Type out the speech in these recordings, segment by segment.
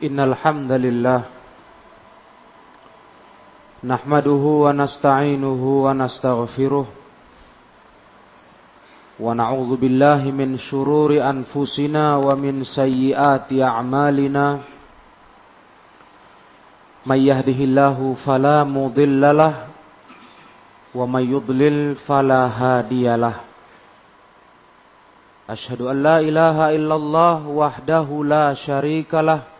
Innal hamdalillah. Nahmaduhu wa nasta'inuhu wa nastaghfiruh. Wa na'udzu billahi min shururi anfusina wa min sayyiati a'malina. May yahdihillahu wa may yudlil Ashhadu an wahdahu la syarikalah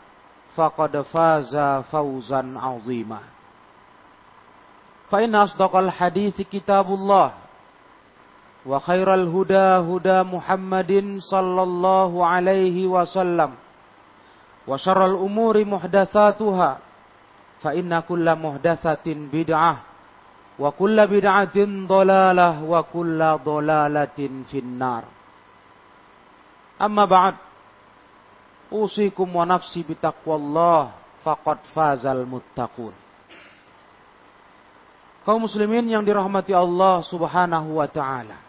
faqad faza fawzan azima. Fa asdaqal hadithi kitabullah wa khairal huda huda Muhammadin sallallahu alaihi wasallam wa syarrul umuri muhdatsatuha fa inna kulla muhdatsatin bid'ah wa kulla bid'atin dhalalah wa kulla dhalalatin finnar amma ba'd Usikum wa nafsi bitaqwallah faqad fazal muttaqun. Kaum muslimin yang dirahmati Allah Subhanahu wa taala.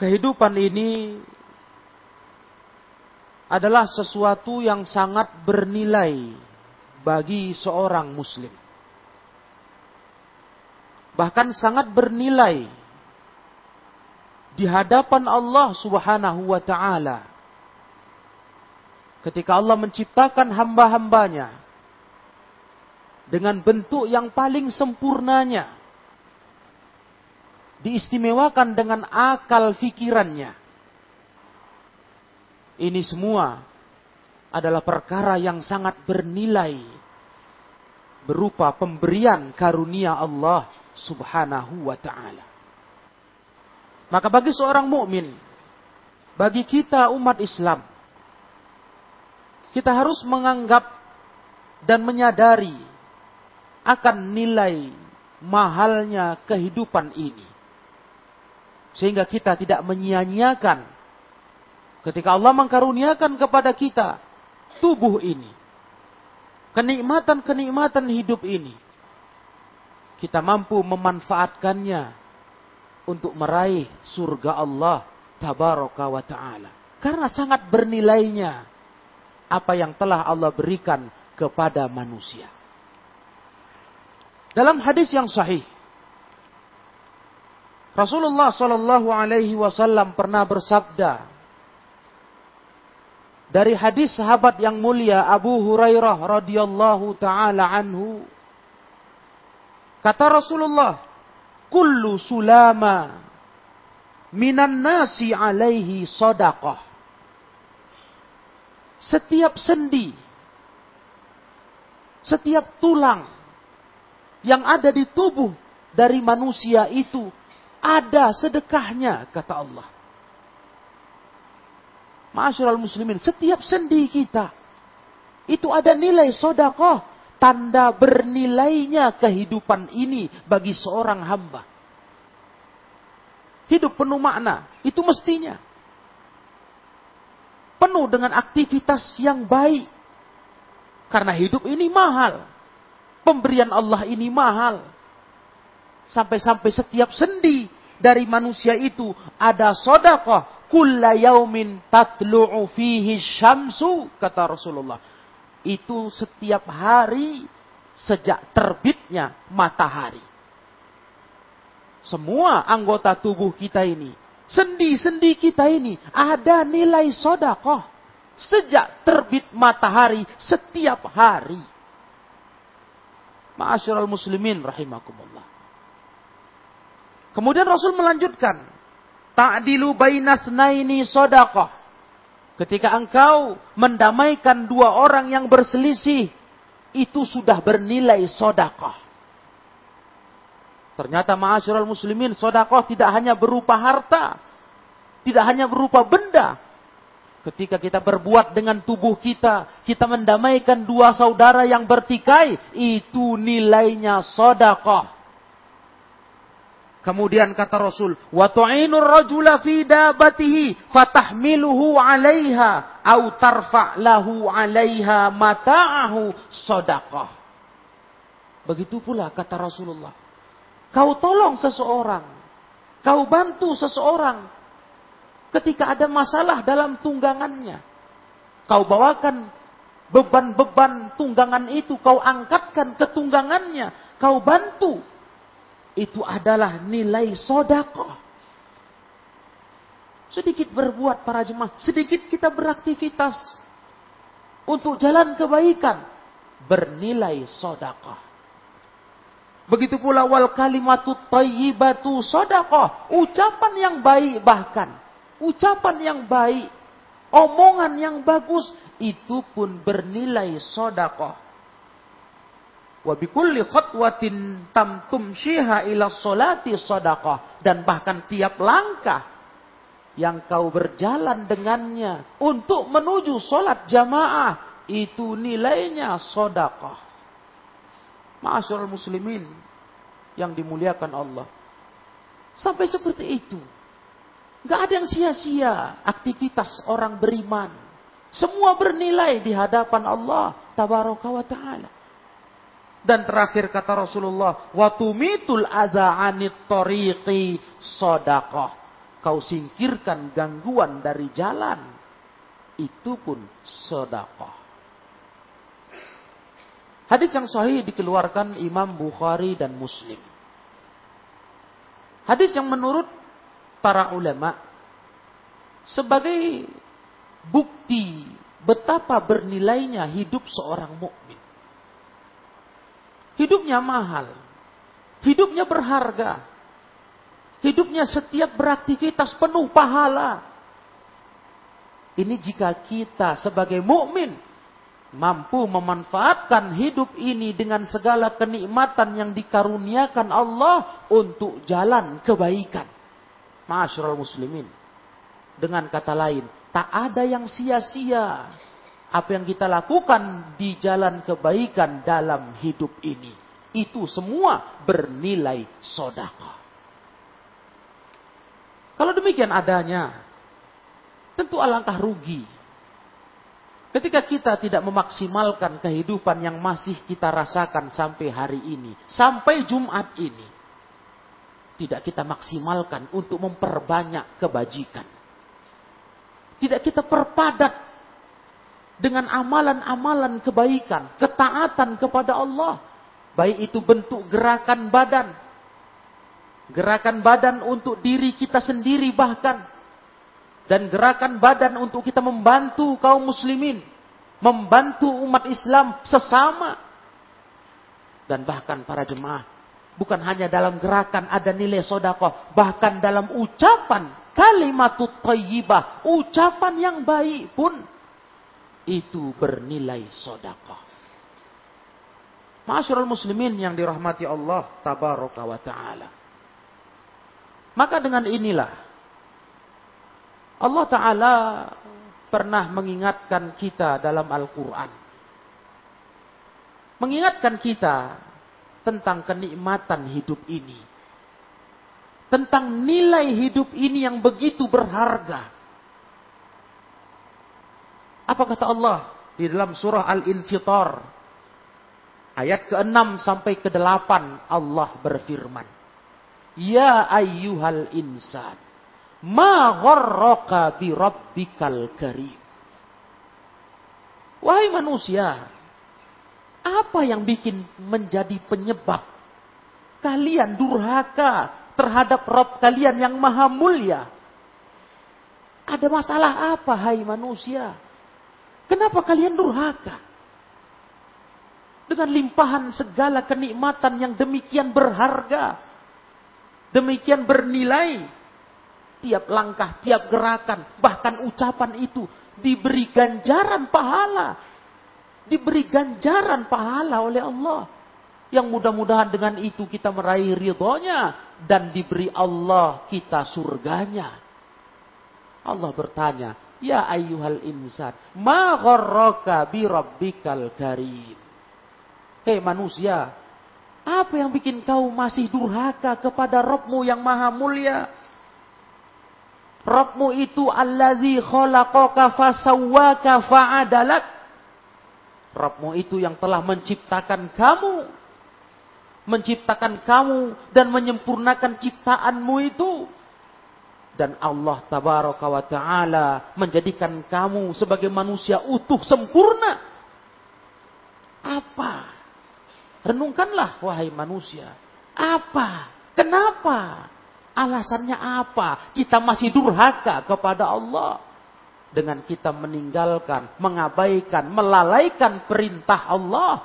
Kehidupan ini adalah sesuatu yang sangat bernilai bagi seorang muslim. Bahkan sangat bernilai di hadapan Allah Subhanahu wa taala ketika Allah menciptakan hamba-hambanya dengan bentuk yang paling sempurnanya diistimewakan dengan akal fikirannya ini semua adalah perkara yang sangat bernilai berupa pemberian karunia Allah Subhanahu wa taala. Maka bagi seorang mukmin bagi kita umat Islam kita harus menganggap dan menyadari akan nilai mahalnya kehidupan ini. Sehingga kita tidak menyia-nyiakan ketika Allah mengkaruniakan kepada kita tubuh ini. Kenikmatan-kenikmatan hidup ini. Kita mampu memanfaatkannya untuk meraih surga Allah tabaraka wa ta'ala. Karena sangat bernilainya apa yang telah Allah berikan kepada manusia. Dalam hadis yang sahih, Rasulullah Shallallahu Alaihi Wasallam pernah bersabda dari hadis sahabat yang mulia Abu Hurairah radhiyallahu taala anhu kata Rasulullah kullu sulama minan nasi alaihi sadaqah setiap sendi, setiap tulang yang ada di tubuh dari manusia itu ada sedekahnya, kata Allah. Masyurul muslimin, setiap sendi kita itu ada nilai sodakoh. Tanda bernilainya kehidupan ini bagi seorang hamba. Hidup penuh makna, itu mestinya penuh dengan aktivitas yang baik. Karena hidup ini mahal. Pemberian Allah ini mahal. Sampai-sampai setiap sendi dari manusia itu ada sodakoh. Kulla yaumin tatlu'u fihi syamsu. Kata Rasulullah. Itu setiap hari sejak terbitnya matahari. Semua anggota tubuh kita ini Sendi-sendi kita ini ada nilai sodakoh. Sejak terbit matahari setiap hari. Ma'asyiral muslimin rahimakumullah. Kemudian Rasul melanjutkan, ta'dilu bainasnaini sadaqah. Ketika engkau mendamaikan dua orang yang berselisih, itu sudah bernilai sodakoh. Ternyata ma'asyiral muslimin, sodakoh tidak hanya berupa harta, tidak hanya berupa benda. Ketika kita berbuat dengan tubuh kita, kita mendamaikan dua saudara yang bertikai, itu nilainya sodakoh. Kemudian kata Rasul, "Wa tu'inur rajula fi dabatihi fatahmiluhu 'alaiha au tarfa' lahu 'alaiha mata'ahu shadaqah." Begitu pula kata Rasulullah. Kau tolong seseorang, kau bantu seseorang ketika ada masalah dalam tunggangannya. Kau bawakan beban-beban tunggangan itu, kau angkatkan ke tunggangannya, kau bantu itu adalah nilai sodako. Sedikit berbuat para jemaah, sedikit kita beraktivitas untuk jalan kebaikan, bernilai sodako. Begitu pula wal kalimatu tayyibatu sodako, ucapan yang baik bahkan, ucapan yang baik, omongan yang bagus, itu pun bernilai sodako. Wa bikulli khatwatin tam tumshiha ila solati sadaqah. Dan bahkan tiap langkah yang kau berjalan dengannya untuk menuju solat jamaah. Itu nilainya sodaqah. Ma'asyurul muslimin yang dimuliakan Allah. Sampai seperti itu. Gak ada yang sia-sia aktivitas orang beriman. Semua bernilai di hadapan Allah. Tabaraka wa ta'ala. Dan terakhir kata Rasulullah, watumitul aza'anit tariqi sodakoh. Kau singkirkan gangguan dari jalan. Itu pun sodakoh. Hadis yang sahih dikeluarkan Imam Bukhari dan Muslim. Hadis yang menurut para ulama sebagai bukti betapa bernilainya hidup seorang mukmin. Hidupnya mahal. Hidupnya berharga. Hidupnya setiap beraktivitas penuh pahala. Ini jika kita sebagai mukmin mampu memanfaatkan hidup ini dengan segala kenikmatan yang dikaruniakan Allah untuk jalan kebaikan. Masyarul muslimin. Dengan kata lain, tak ada yang sia-sia apa yang kita lakukan di jalan kebaikan dalam hidup ini. Itu semua bernilai sodaka. Kalau demikian adanya, tentu alangkah rugi. Ketika kita tidak memaksimalkan kehidupan yang masih kita rasakan sampai hari ini. Sampai Jumat ini. Tidak kita maksimalkan untuk memperbanyak kebajikan. Tidak kita perpadat dengan amalan-amalan kebaikan, ketaatan kepada Allah. Baik itu bentuk gerakan badan, gerakan badan untuk diri kita sendiri bahkan, dan gerakan badan untuk kita membantu kaum muslimin, membantu umat Islam sesama, dan bahkan para jemaah. Bukan hanya dalam gerakan ada nilai sodako, bahkan dalam ucapan kalimat thayyibah, ucapan yang baik pun itu bernilai sodakoh. Masyurul muslimin yang dirahmati Allah tabaraka wa ta'ala. Maka dengan inilah Allah Ta'ala pernah mengingatkan kita dalam Al-Quran. Mengingatkan kita tentang kenikmatan hidup ini. Tentang nilai hidup ini yang begitu berharga apa kata Allah di dalam surah Al-Infitar ayat ke-6 sampai ke-8 Allah berfirman Ya ayyuhal insan ma gharraka bi rabbikal karim Wahai manusia apa yang bikin menjadi penyebab kalian durhaka terhadap Rob kalian yang maha mulia? Ada masalah apa hai manusia? Kenapa kalian durhaka? Dengan Dengan limpahan segala kenikmatan yang demikian berharga. Demikian bernilai. Tiap langkah, tiap gerakan, bahkan ucapan itu diberi ganjaran pahala. Diberi ganjaran pahala oleh Allah. Yang mudah-mudahan dengan itu kita meraih ridhonya. Dan diberi Allah kita surganya. Allah bertanya, Ya ayyuhal insan, ma gharraka bi rabbikal karim. Hei manusia, apa yang bikin kau masih durhaka kepada Rabbmu yang maha mulia? Rabbmu itu allazi khalaqaka fasawwaka fa'adalak. Rabbmu itu yang telah menciptakan kamu. Menciptakan kamu dan menyempurnakan ciptaanmu itu dan Allah tabaraka wa taala menjadikan kamu sebagai manusia utuh sempurna. Apa? Renungkanlah wahai manusia. Apa? Kenapa? Alasannya apa? Kita masih durhaka kepada Allah dengan kita meninggalkan, mengabaikan, melalaikan perintah Allah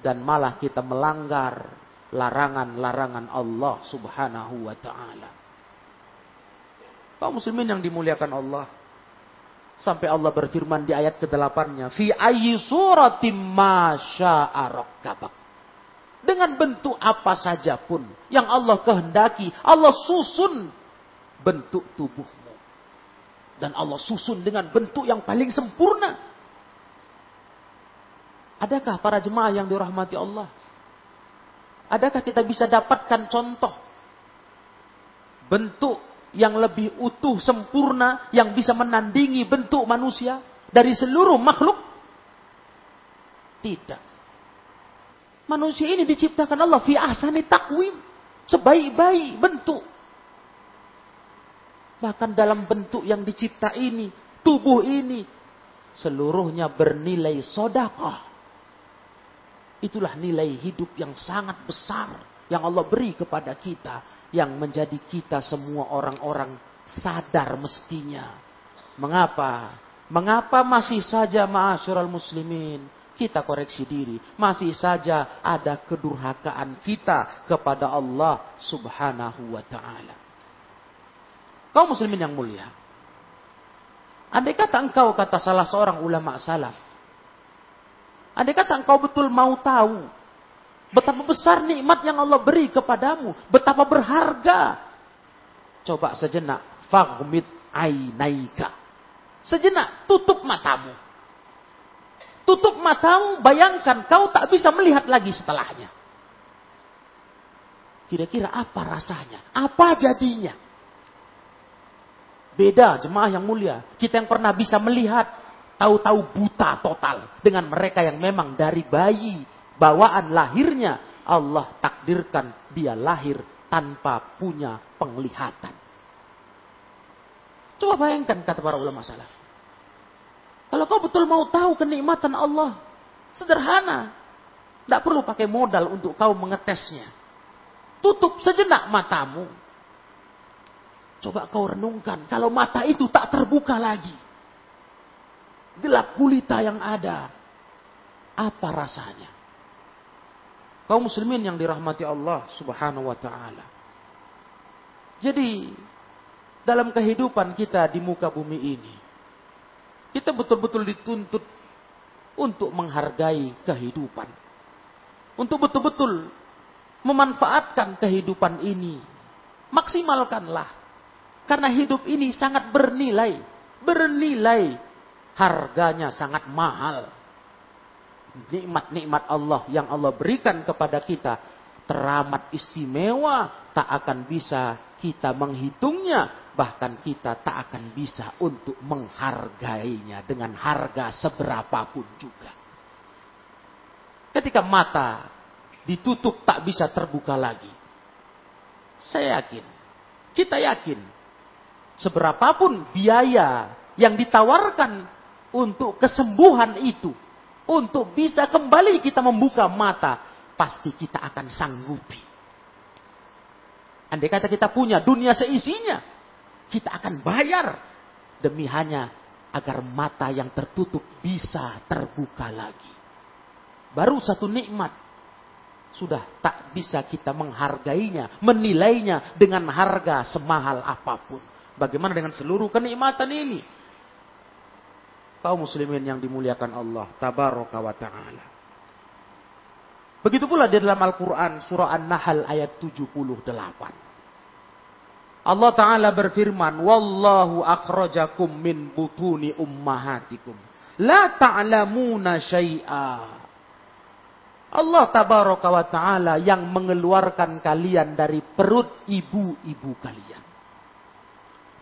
dan malah kita melanggar larangan-larangan Allah Subhanahu wa taala. Kaum muslimin yang dimuliakan Allah. Sampai Allah berfirman di ayat ke-8-nya, "Fi ayyi suratim masya'arakkabak." Dengan bentuk apa saja pun yang Allah kehendaki, Allah susun bentuk tubuhmu. Dan Allah susun dengan bentuk yang paling sempurna. Adakah para jemaah yang dirahmati Allah? Adakah kita bisa dapatkan contoh bentuk yang lebih utuh, sempurna, yang bisa menandingi bentuk manusia dari seluruh makhluk? Tidak. Manusia ini diciptakan Allah fi ahsani takwim. Sebaik-baik bentuk. Bahkan dalam bentuk yang dicipta ini, tubuh ini, seluruhnya bernilai sodakoh. Itulah nilai hidup yang sangat besar yang Allah beri kepada kita yang menjadi kita semua orang-orang sadar mestinya. Mengapa? Mengapa masih saja ma'asyiral muslimin kita koreksi diri. Masih saja ada kedurhakaan kita kepada Allah subhanahu wa ta'ala. Kau muslimin yang mulia. Andai kata engkau kata salah seorang ulama salaf. Andai kata engkau betul mau tahu Betapa besar nikmat yang Allah beri kepadamu. Betapa berharga. Coba sejenak. Fagmit ainaika. Sejenak tutup matamu. Tutup matamu, bayangkan kau tak bisa melihat lagi setelahnya. Kira-kira apa rasanya? Apa jadinya? Beda jemaah yang mulia. Kita yang pernah bisa melihat, tahu-tahu buta total dengan mereka yang memang dari bayi bawaan lahirnya Allah takdirkan dia lahir tanpa punya penglihatan. Coba bayangkan kata para ulama salaf. Kalau kau betul mau tahu kenikmatan Allah, sederhana. Tidak perlu pakai modal untuk kau mengetesnya. Tutup sejenak matamu. Coba kau renungkan, kalau mata itu tak terbuka lagi. Gelap gulita yang ada. Apa rasanya? kaum muslimin yang dirahmati Allah Subhanahu wa taala. Jadi dalam kehidupan kita di muka bumi ini kita betul-betul dituntut untuk menghargai kehidupan. Untuk betul-betul memanfaatkan kehidupan ini. Maksimalkanlah. Karena hidup ini sangat bernilai. Bernilai. Harganya sangat mahal nikmat-nikmat Allah yang Allah berikan kepada kita teramat istimewa, tak akan bisa kita menghitungnya, bahkan kita tak akan bisa untuk menghargainya dengan harga seberapapun juga. Ketika mata ditutup tak bisa terbuka lagi. Saya yakin, kita yakin, seberapapun biaya yang ditawarkan untuk kesembuhan itu, untuk bisa kembali kita membuka mata, pasti kita akan sanggupi. Andai kata kita punya dunia seisinya, kita akan bayar demi hanya agar mata yang tertutup bisa terbuka lagi. baru satu nikmat sudah tak bisa kita menghargainya, menilainya dengan harga semahal apa pun. Bagaimana dengan seluruh kenikmatan ini? Kaum muslimin yang dimuliakan Allah tabaraka wa taala. Begitu pula di dalam Al-Qur'an surah An-Nahl ayat 78. Allah taala berfirman, "Wallahu akhrajakum min butuni ummahatikum la ta'lamuna syai'a." Allah tabaraka wa taala yang mengeluarkan kalian dari perut ibu-ibu kalian.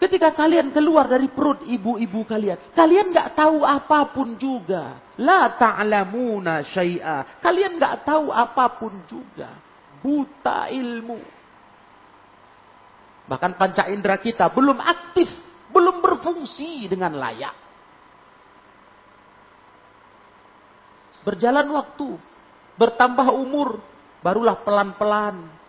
Ketika kalian keluar dari perut ibu-ibu kalian, kalian nggak tahu apa pun juga. La ta'lamuna syai'a. Kalian nggak tahu apa pun juga. Buta ilmu. Bahkan panca indera kita belum aktif, belum berfungsi dengan layak. Berjalan waktu, bertambah umur, barulah pelan-pelan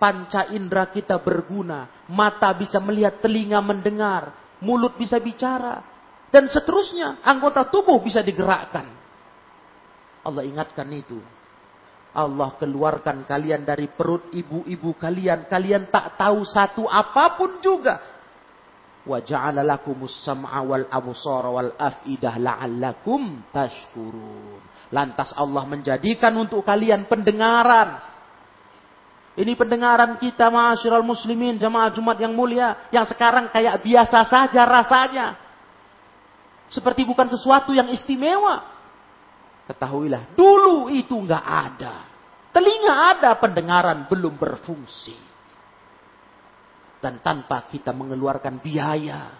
panca indera kita berguna. Mata bisa melihat, telinga mendengar, mulut bisa bicara, dan seterusnya anggota tubuh bisa digerakkan. Allah ingatkan itu. Allah keluarkan kalian dari perut ibu-ibu kalian. Kalian tak tahu satu apa pun juga. Wa ja'ala lakumus sam'a wal wal af'idah la'allakum tashkurun. Lantas Allah menjadikan untuk kalian pendengaran. Ini pendengaran kita ma'asyiral muslimin jamaah Jumat yang mulia. Yang sekarang kayak biasa saja rasanya. Seperti bukan sesuatu yang istimewa. Ketahuilah, dulu itu nggak ada. Telinga ada, pendengaran belum berfungsi. Dan tanpa kita mengeluarkan biaya.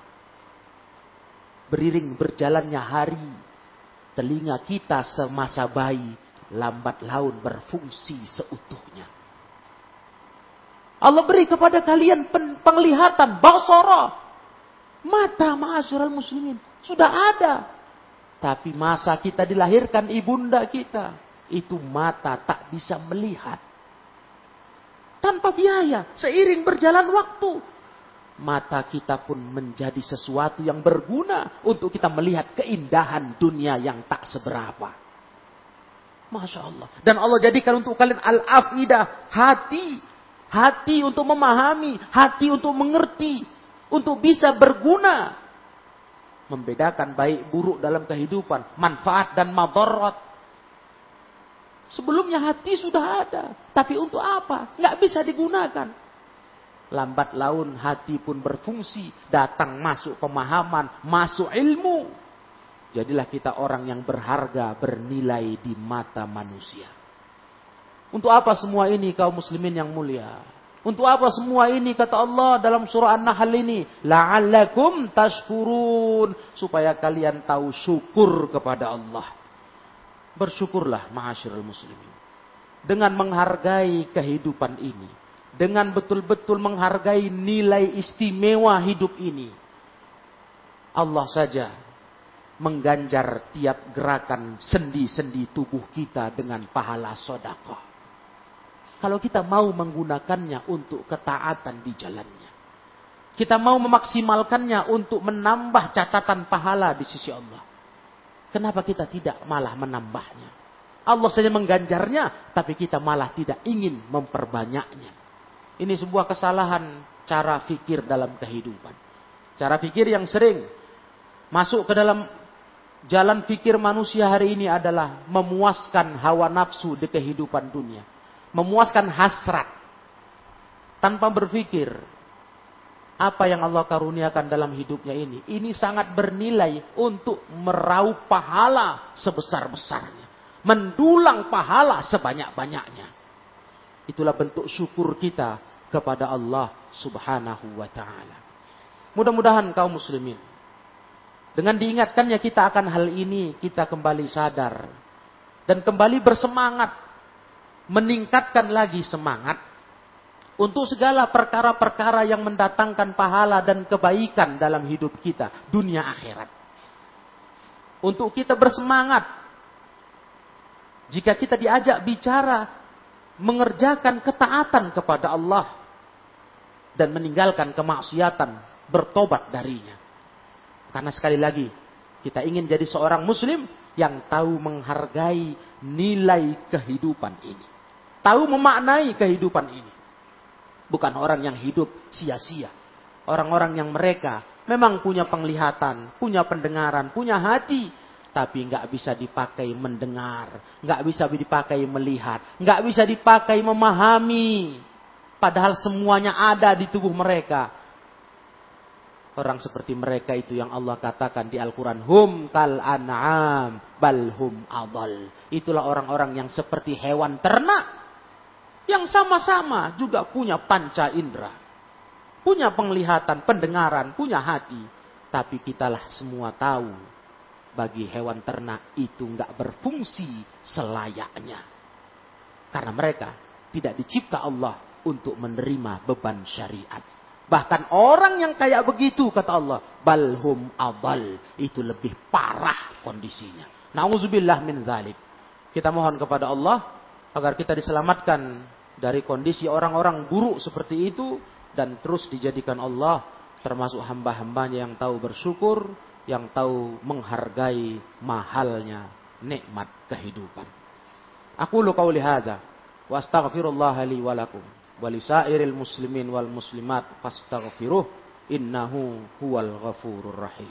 Beriring berjalannya hari, telinga kita semasa bayi lambat laun berfungsi seutuhnya. Allah beri kepada kalian penglihatan, basara, mata ma'asyiral muslimin. Sudah ada. Tapi masa kita dilahirkan ibunda kita, itu mata tak bisa melihat. Tanpa biaya, seiring berjalan waktu, mata kita pun menjadi sesuatu yang berguna untuk kita melihat keindahan dunia yang tak seberapa. Masya Allah. Dan Allah jadikan untuk kalian al-afidah, hati. Hati untuk memahami, hati untuk mengerti, untuk bisa berguna. Membedakan baik buruk dalam kehidupan, manfaat dan madarat. Sebelumnya hati sudah ada, tapi untuk apa? Nggak bisa digunakan. Lambat laun hati pun berfungsi. Datang masuk pemahaman, masuk ilmu. Jadilah kita orang yang berharga, bernilai di mata manusia. Untuk apa semua ini kaum muslimin yang mulia? Untuk apa semua ini kata Allah dalam surah An-Nahl ini? La'allakum tashkurun. Supaya kalian tahu syukur kepada Allah. Bersyukurlah ma'asyiral muslimin. Dengan menghargai kehidupan ini dengan betul-betul menghargai nilai istimewa hidup ini. Allah saja mengganjar tiap gerakan sendi-sendi tubuh kita dengan pahala sodakoh. Kalau kita mau menggunakannya untuk ketaatan di jalannya. Kita mau memaksimalkannya untuk menambah catatan pahala di sisi Allah. Kenapa kita tidak malah menambahnya? Allah saja mengganjarnya, tapi kita malah tidak ingin memperbanyaknya. Ini sebuah kesalahan cara fikir dalam kehidupan. Cara fikir yang sering masuk ke dalam jalan fikir manusia hari ini adalah memuaskan hawa nafsu di kehidupan dunia. Memuaskan hasrat. Tanpa berpikir apa yang Allah karuniakan dalam hidupnya ini. Ini sangat bernilai untuk meraup pahala sebesar-besarnya. Mendulang pahala sebanyak-banyaknya. Itulah bentuk syukur kita kepada Allah Subhanahu wa taala. Mudah-mudahan kaum muslimin dengan diingatkannya kita akan hal ini kita kembali sadar dan kembali bersemangat meningkatkan lagi semangat untuk segala perkara-perkara yang mendatangkan pahala dan kebaikan dalam hidup kita dunia akhirat. Untuk kita bersemangat jika kita diajak bicara mengerjakan ketaatan kepada Allah dan meninggalkan kemaksiatan, bertobat darinya. Karena sekali lagi, kita ingin jadi seorang muslim yang tahu menghargai nilai kehidupan ini. Tahu memaknai kehidupan ini. Bukan orang yang hidup sia-sia. Orang-orang yang mereka memang punya penglihatan, punya pendengaran, punya hati. Tapi nggak bisa dipakai mendengar, nggak bisa dipakai melihat, nggak bisa dipakai memahami. Padahal semuanya ada di tubuh mereka. Orang seperti mereka itu yang Allah katakan di Al-Quran. Hum kal an'am bal hum adal. Itulah orang-orang yang seperti hewan ternak. Yang sama-sama juga punya panca indera. Punya penglihatan, pendengaran, punya hati. Tapi kitalah semua tahu. Bagi hewan ternak itu nggak berfungsi selayaknya. Karena mereka tidak dicipta Allah untuk menerima beban syariat. Bahkan orang yang kayak begitu kata Allah, balhum adal, itu lebih parah kondisinya. Nauzubillah min dzalik. Kita mohon kepada Allah agar kita diselamatkan dari kondisi orang-orang buruk seperti itu dan terus dijadikan Allah termasuk hamba-hambanya yang tahu bersyukur, yang tahu menghargai mahalnya nikmat kehidupan. Aku lu qauli hadza wa astaghfirullah li wa lakum walisairil muslimin wal muslimat fastaghfiruh innahu huwal ghafurur rahim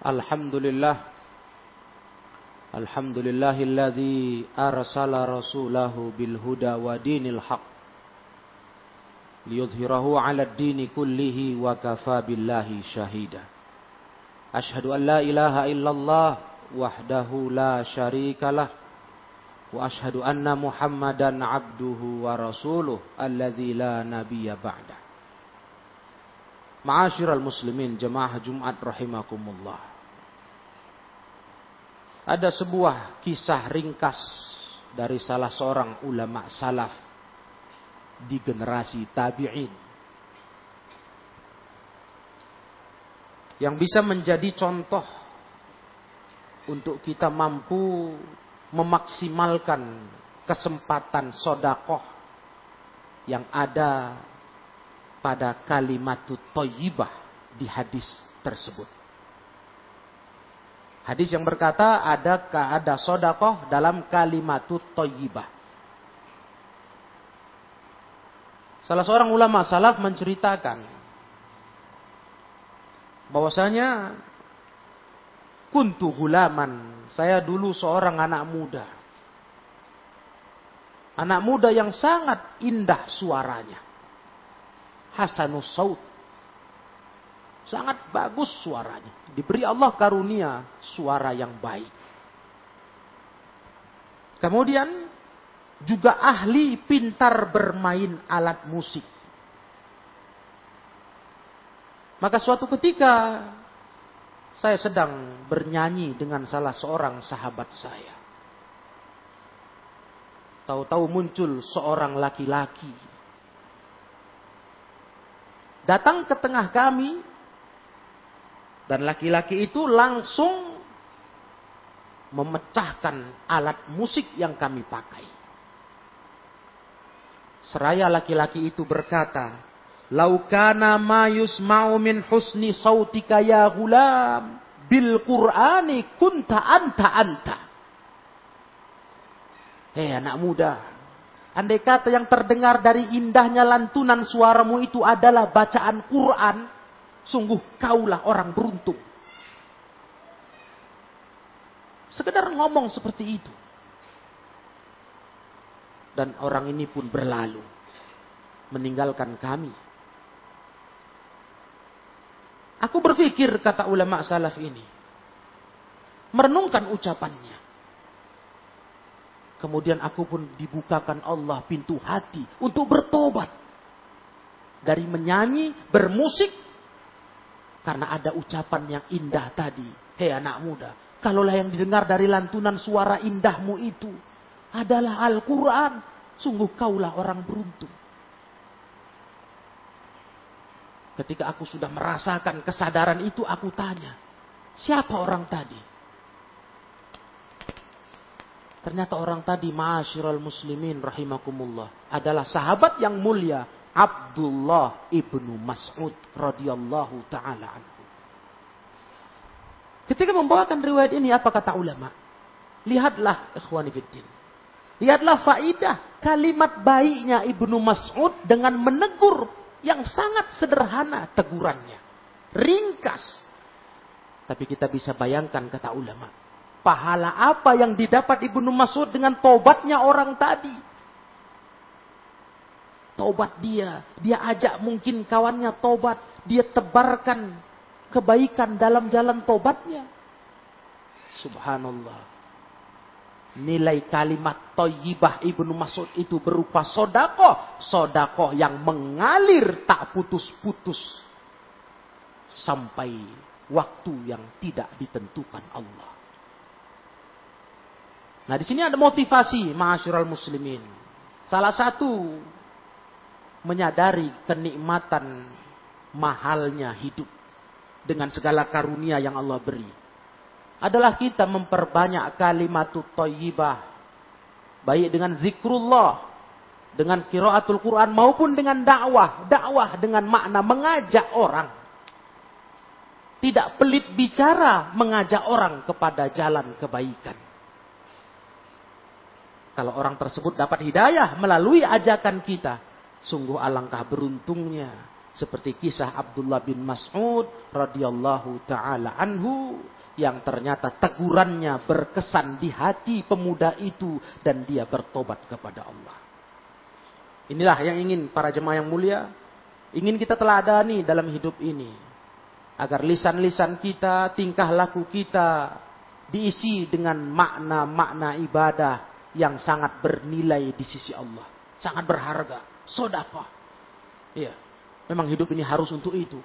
Alhamdulillah. الحمد لله الذي أرسل رسوله بالهدى ودين الحق ليظهره على الدين كله وكفى بالله شهيدا أشهد أن لا إله إلا الله وحده لا شريك له وأشهد أن محمدا عبده ورسوله الذي لا نبي بعده Ma'asyiral muslimin jemaah Jumat rahimakumullah. Ada sebuah kisah ringkas dari salah seorang ulama salaf di generasi tabi'in. Yang bisa menjadi contoh untuk kita mampu memaksimalkan kesempatan sodakoh yang ada pada kalimat toyibah di hadis tersebut. Hadis yang berkata ada ada sodakoh dalam kalimatut toyibah. Salah seorang ulama salaf menceritakan bahwasanya kuntu hulaman. Saya dulu seorang anak muda. Anak muda yang sangat indah suaranya. Hasanus saut Sangat bagus suaranya. Diberi Allah karunia suara yang baik. Kemudian juga ahli pintar bermain alat musik. Maka suatu ketika saya sedang bernyanyi dengan salah seorang sahabat saya. Tahu-tahu muncul seorang laki-laki. Datang ke tengah kami dan laki-laki itu langsung memecahkan alat musik yang kami pakai. Seraya laki-laki itu berkata, Laukana ma yusma'u min husni sautika ya gulam bil Qur'ani kunta anta anta. Hei anak muda, andai kata yang terdengar dari indahnya lantunan suaramu itu adalah bacaan Quran, Sungguh kaulah orang beruntung. Sekedar ngomong seperti itu. Dan orang ini pun berlalu. Meninggalkan kami. Aku berpikir kata ulama salaf ini. Merenungkan ucapannya. Kemudian aku pun dibukakan Allah pintu hati untuk bertobat. Dari menyanyi, bermusik, karena ada ucapan yang indah tadi. Hei anak muda. Kalaulah yang didengar dari lantunan suara indahmu itu adalah Al-Quran. Sungguh kaulah orang beruntung. Ketika aku sudah merasakan kesadaran itu, aku tanya, siapa orang tadi? Ternyata orang tadi, ma'asyiral muslimin rahimakumullah, adalah sahabat yang mulia, Abdullah ibnu Mas'ud radhiyallahu taala anhu. Ketika membawakan riwayat ini, apa kata ulama? Lihatlah ikhwani fiddin. Lihatlah faidah kalimat baiknya Ibnu Mas'ud dengan menegur yang sangat sederhana tegurannya. Ringkas. Tapi kita bisa bayangkan kata ulama. Pahala apa yang didapat Ibnu Mas'ud dengan tobatnya orang tadi. Tobat dia. Dia ajak mungkin kawannya tobat. Dia tebarkan kebaikan dalam jalan tobatnya. Subhanallah nilai kalimat toyibah Ibnu Mas'ud itu berupa sodako. Sodako yang mengalir tak putus-putus. Sampai waktu yang tidak ditentukan Allah. Nah di sini ada motivasi ma'asyiral muslimin. Salah satu menyadari kenikmatan mahalnya hidup dengan segala karunia yang Allah beri adalah kita memperbanyak kalimat thayyibah baik dengan zikrullah dengan kiraatul Quran maupun dengan dakwah. Dakwah dengan makna mengajak orang. Tidak pelit bicara mengajak orang kepada jalan kebaikan kalau orang tersebut dapat hidayah melalui ajakan kita sungguh alangkah beruntungnya seperti kisah Abdullah bin Mas'ud radhiyallahu taala anhu yang ternyata tegurannya berkesan di hati pemuda itu dan dia bertobat kepada Allah. Inilah yang ingin para jemaah yang mulia, ingin kita teladani dalam hidup ini. Agar lisan-lisan kita, tingkah laku kita diisi dengan makna-makna ibadah yang sangat bernilai di sisi Allah. Sangat berharga. Sodapa. Iya. Memang hidup ini harus untuk itu.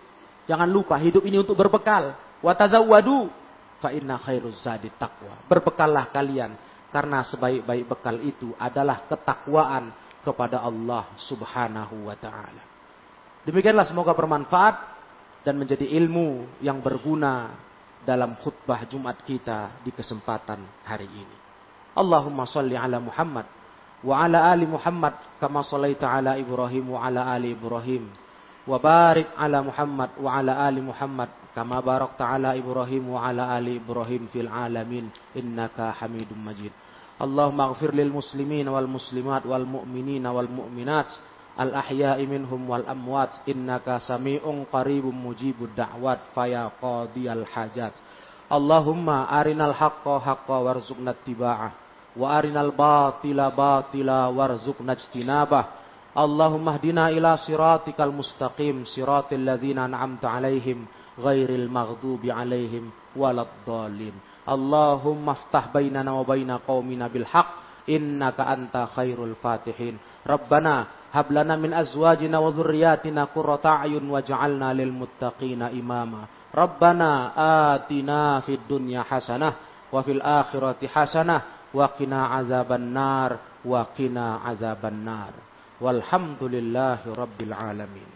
Jangan lupa hidup ini untuk berbekal. Watazawwadu fa inna khairuz zadi taqwa. Berbekallah kalian karena sebaik-baik bekal itu adalah ketakwaan kepada Allah Subhanahu wa taala. Demikianlah semoga bermanfaat dan menjadi ilmu yang berguna dalam khutbah Jumat kita di kesempatan hari ini. Allahumma salli ala Muhammad wa ala ali Muhammad kama sallaita ala Ibrahim wa ala ali Ibrahim wa barik ala Muhammad wa ala ali Muhammad kama barakta ala Ibrahim wa ala ali Ibrahim fil alamin innaka Hamidum Majid. Allahumma ighfir lil muslimin wal muslimat wal mu'minina wal mu'minat al ahya'i minhum wal amwat innaka sami'un qaribum mujibud da'wat faya qadiyal hajat. Allahumma arinal haqqa haqqa warzuqna ittiba'ah وأرنا الباطل باطلا وارزقنا اجتنابه. اللهم اهدنا إلى صراطك المستقيم صراط الذين أنعمت عليهم غير المغضوب عليهم ولا الضالين. اللهم افتح بيننا وبين قومنا بالحق إنك أنت خير الفاتحين. ربنا هب لنا من أزواجنا وذرياتنا قرة أعين واجعلنا للمتقين إماما. ربنا آتنا في الدنيا حسنة وفي الآخرة حسنة wa qina azaban nar wa qina azaban nar. Walhamdulillahi rabbil alamin.